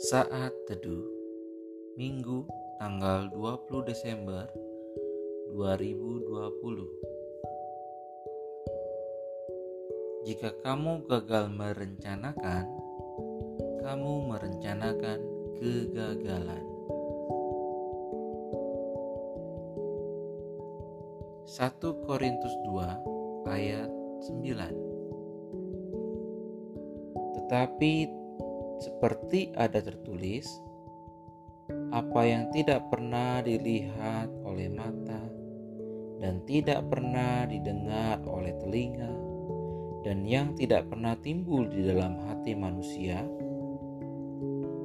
Saat Teduh Minggu tanggal 20 Desember 2020 Jika kamu gagal merencanakan, kamu merencanakan kegagalan. 1 Korintus 2 ayat 9 Tetapi seperti ada tertulis, apa yang tidak pernah dilihat oleh mata dan tidak pernah didengar oleh telinga dan yang tidak pernah timbul di dalam hati manusia,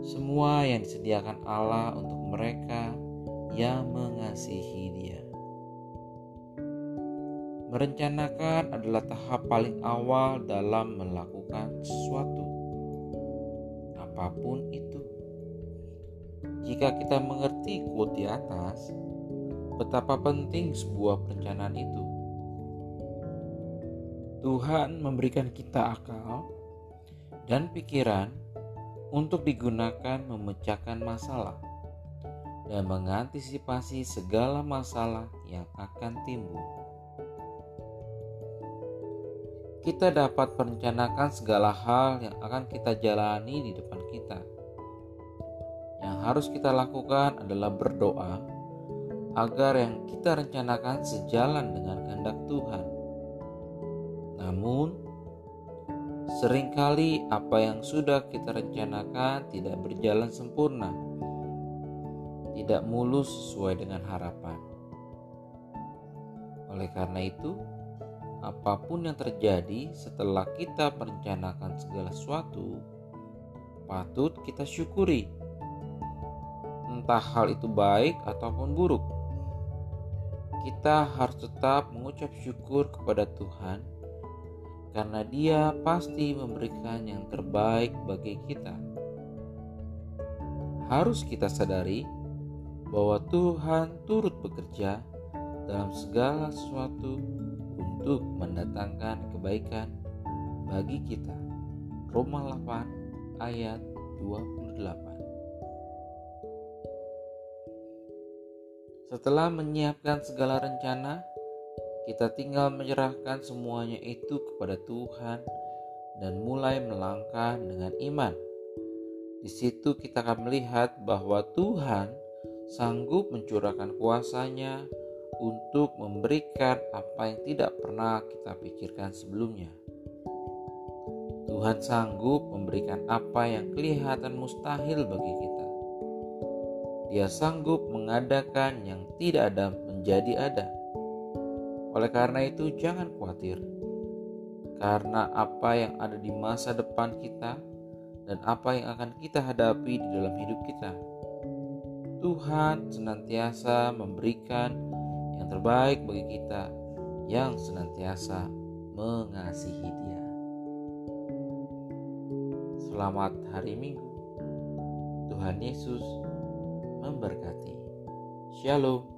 semua yang disediakan Allah untuk mereka yang mengasihi Dia. Merencanakan adalah tahap paling awal dalam melakukan sesuatu, apa pun itu. Jika kita mengerti quote di atas, betapa penting sebuah perencanaan itu. Tuhan memberikan kita akal dan pikiran untuk digunakan memecahkan masalah dan mengantisipasi segala masalah yang akan timbul kita dapat merencanakan segala hal yang akan kita jalani di depan kita. Yang harus kita lakukan adalah berdoa agar yang kita rencanakan sejalan dengan kehendak Tuhan. Namun, sering kali apa yang sudah kita rencanakan tidak berjalan sempurna, tidak mulus sesuai dengan harapan. Oleh karena itu, apa pun yang terjadi setelah kita merencanakan segala sesuatu, patut kita syukuri. Entah hal itu baik ataupun buruk. Kita harus tetap mengucap syukur kepada Tuhan karena Dia pasti memberikan yang terbaik bagi kita. Harus kita sadari bahwa Tuhan turut bekerja dalam segala sesuatu untuk mendatangkan kebaikan bagi kita. Roma 8 ayat 28. Setelah menyiapkan segala rencana, kita tinggal menyerahkan semuanya itu kepada Tuhan dan mulai melangkah dengan iman. Di situ kita akan melihat bahwa Tuhan sanggup mencurahkan kuasanya untuk memberikan apa yang tidak pernah kita pikirkan sebelumnya. Tuhan sanggup memberikan apa yang kelihatan mustahil bagi kita. Dia sanggup mengadakan yang tidak ada menjadi ada. Oleh karena itu, jangan khawatir, karena apa yang ada di masa depan kita dan apa yang akan kita hadapi di dalam hidup kita. Tuhan senantiasa memberikan yang terbaik bagi kita yang senantiasa mengasihi Dia. Selamat hari Minggu. Tuhan Yesus memberkati. Shalom.